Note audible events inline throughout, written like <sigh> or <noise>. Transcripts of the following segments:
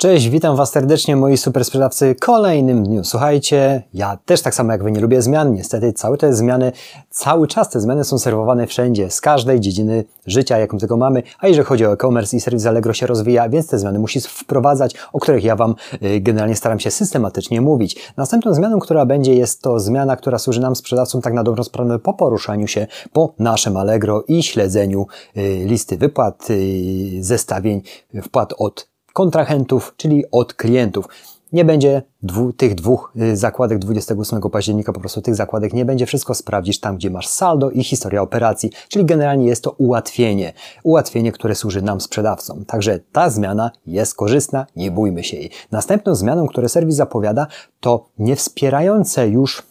Cześć, witam Was serdecznie moi super sprzedawcy kolejnym dniu. Słuchajcie, ja też tak samo jak Wy nie lubię zmian. Niestety całe te zmiany, cały czas te zmiany są serwowane wszędzie, z każdej dziedziny życia, jaką tylko mamy. A jeżeli chodzi o e-commerce i serwis Allegro się rozwija, więc te zmiany musi wprowadzać, o których ja Wam y, generalnie staram się systematycznie mówić. Następną zmianą, która będzie, jest to zmiana, która służy nam sprzedawcom tak na dobrą sprawę po poruszaniu się po naszym Allegro i śledzeniu y, listy wypłat, y, zestawień wpłat od kontrahentów, czyli od klientów. Nie będzie dwu, tych dwóch y, zakładek 28 października, po prostu tych zakładek nie będzie. Wszystko sprawdzisz tam, gdzie masz saldo i historia operacji, czyli generalnie jest to ułatwienie. Ułatwienie, które służy nam sprzedawcom. Także ta zmiana jest korzystna, nie bójmy się jej. Następną zmianą, które serwis zapowiada, to nie wspierające już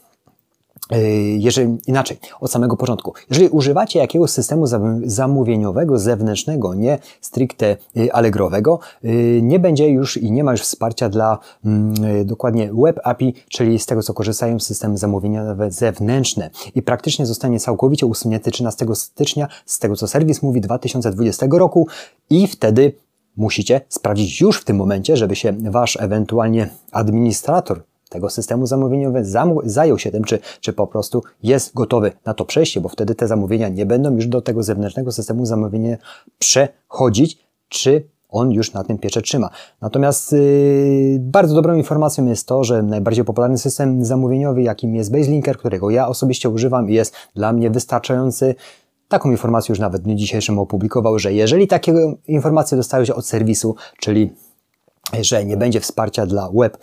jeżeli, inaczej, od samego początku. Jeżeli używacie jakiegoś systemu zamówieniowego, zewnętrznego, nie stricte yy, allegrowego, yy, nie będzie już i nie ma już wsparcia dla mm, dokładnie Web API, czyli z tego, co korzystają systemy zamówieniowe zewnętrzne. I praktycznie zostanie całkowicie usunięty 13 stycznia, z tego, co serwis mówi, 2020 roku i wtedy musicie sprawdzić już w tym momencie, żeby się wasz ewentualnie administrator tego systemu zamówieniowego zajął się tym, czy, czy po prostu jest gotowy na to przejście, bo wtedy te zamówienia nie będą już do tego zewnętrznego systemu zamówienia przechodzić, czy on już na tym piecze trzyma. Natomiast yy, bardzo dobrą informacją jest to, że najbardziej popularny system zamówieniowy, jakim jest BaseLinker, którego ja osobiście używam i jest dla mnie wystarczający, Taką informację już nawet w dniu dzisiejszym opublikował, że jeżeli takie informacje dostają się od serwisu, czyli że nie będzie wsparcia dla web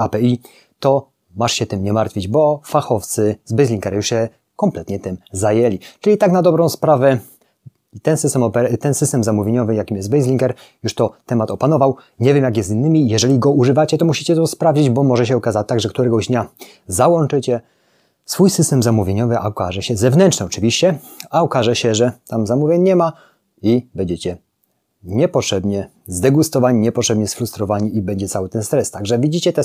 API, to masz się tym nie martwić, bo fachowcy z BizLinkera już się kompletnie tym zajęli. Czyli tak na dobrą sprawę ten system, ten system zamówieniowy, jakim jest BaseLinker, już to temat opanował. Nie wiem, jak jest z innymi. Jeżeli go używacie, to musicie to sprawdzić, bo może się okazać tak, że któregoś dnia załączycie swój system zamówieniowy, a okaże się zewnętrzny oczywiście, a okaże się, że tam zamówień nie ma i będziecie niepotrzebnie zdegustowani, niepotrzebnie sfrustrowani i będzie cały ten stres. Także widzicie, te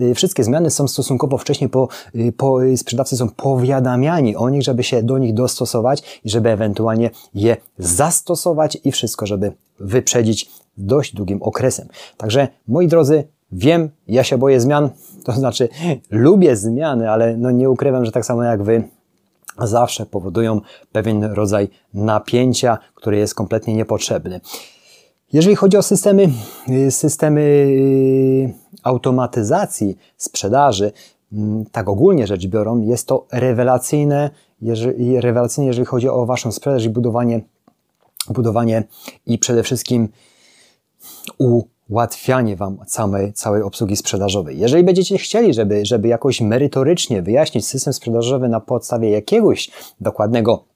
y, wszystkie zmiany są stosunkowo wcześniej, po, y, po y, sprzedawcy są powiadamiani o nich, żeby się do nich dostosować i żeby ewentualnie je zastosować i wszystko, żeby wyprzedzić dość długim okresem. Także moi drodzy, wiem, ja się boję zmian, <laughs> to znaczy lubię zmiany, ale no nie ukrywam, że tak samo jak wy zawsze powodują pewien rodzaj napięcia, który jest kompletnie niepotrzebny. Jeżeli chodzi o systemy, systemy y, automatyzacji sprzedaży, mm, tak ogólnie rzecz biorąc, jest to rewelacyjne, jeżeli, rewelacyjne, jeżeli chodzi o Waszą sprzedaż i budowanie, budowanie i przede wszystkim u ułatwianie Wam całej, całej obsługi sprzedażowej. Jeżeli będziecie chcieli, żeby, żeby jakoś merytorycznie wyjaśnić system sprzedażowy na podstawie jakiegoś dokładnego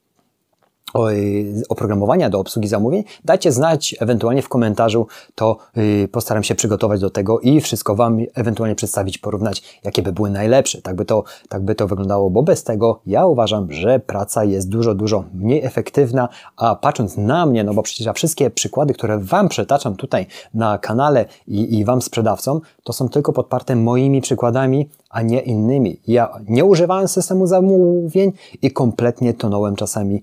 oprogramowania do obsługi zamówień, dajcie znać ewentualnie w komentarzu, to y, postaram się przygotować do tego i wszystko Wam ewentualnie przedstawić, porównać, jakie by były najlepsze. Tak by to, tak by to wyglądało, bo bez tego ja uważam, że praca jest dużo, dużo mniej efektywna, a patrząc na mnie, no bo przecież ja wszystkie przykłady, które Wam przetaczam tutaj na kanale i, i Wam sprzedawcom, to są tylko podparte moimi przykładami, a nie innymi. Ja nie używałem systemu zamówień i kompletnie tonąłem czasami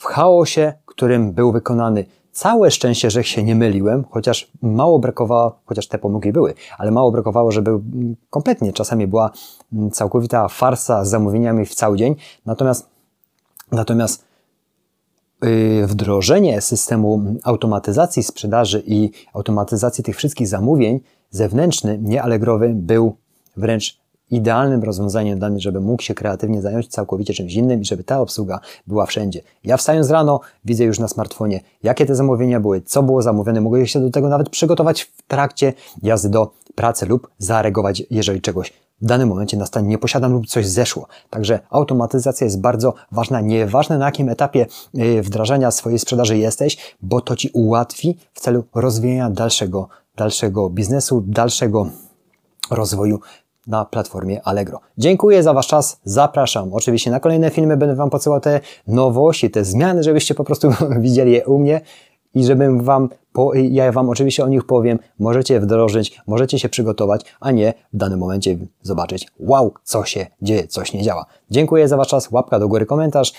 w chaosie, którym był wykonany. Całe szczęście, że się nie myliłem, chociaż mało brakowało, chociaż te pomyłki były, ale mało brakowało, żeby kompletnie czasami była mm, całkowita farsa z zamówieniami w cały dzień. Natomiast, natomiast yy, wdrożenie systemu automatyzacji sprzedaży i automatyzacji tych wszystkich zamówień zewnętrzny, niealegrowy, był wręcz idealnym rozwiązaniem dla mnie, żeby mógł się kreatywnie zająć całkowicie czymś innym i żeby ta obsługa była wszędzie. Ja wstając rano, widzę już na smartfonie, jakie te zamówienia były, co było zamówione, mogę się do tego nawet przygotować w trakcie jazdy do pracy lub zareagować, jeżeli czegoś w danym momencie nastanie, nie posiadam lub coś zeszło. Także automatyzacja jest bardzo ważna. Nieważne na jakim etapie y, wdrażania swojej sprzedaży jesteś, bo to Ci ułatwi w celu rozwijania dalszego, dalszego biznesu, dalszego rozwoju na platformie Allegro. Dziękuję za Wasz czas, zapraszam. Oczywiście na kolejne filmy będę Wam podsyłał te nowości, te zmiany, żebyście po prostu <laughs> widzieli je u mnie i żebym Wam, po, ja Wam oczywiście o nich powiem, możecie wdrożyć, możecie się przygotować, a nie w danym momencie zobaczyć, wow, co się dzieje, coś nie działa. Dziękuję za Wasz czas, łapka do góry, komentarz,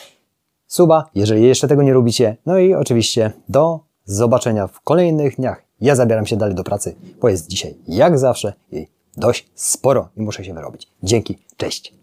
suba, jeżeli jeszcze tego nie robicie, no i oczywiście do zobaczenia w kolejnych dniach. Ja zabieram się dalej do pracy, bo jest dzisiaj, jak zawsze, jej dość sporo i muszę się wyrobić. Dzięki, cześć.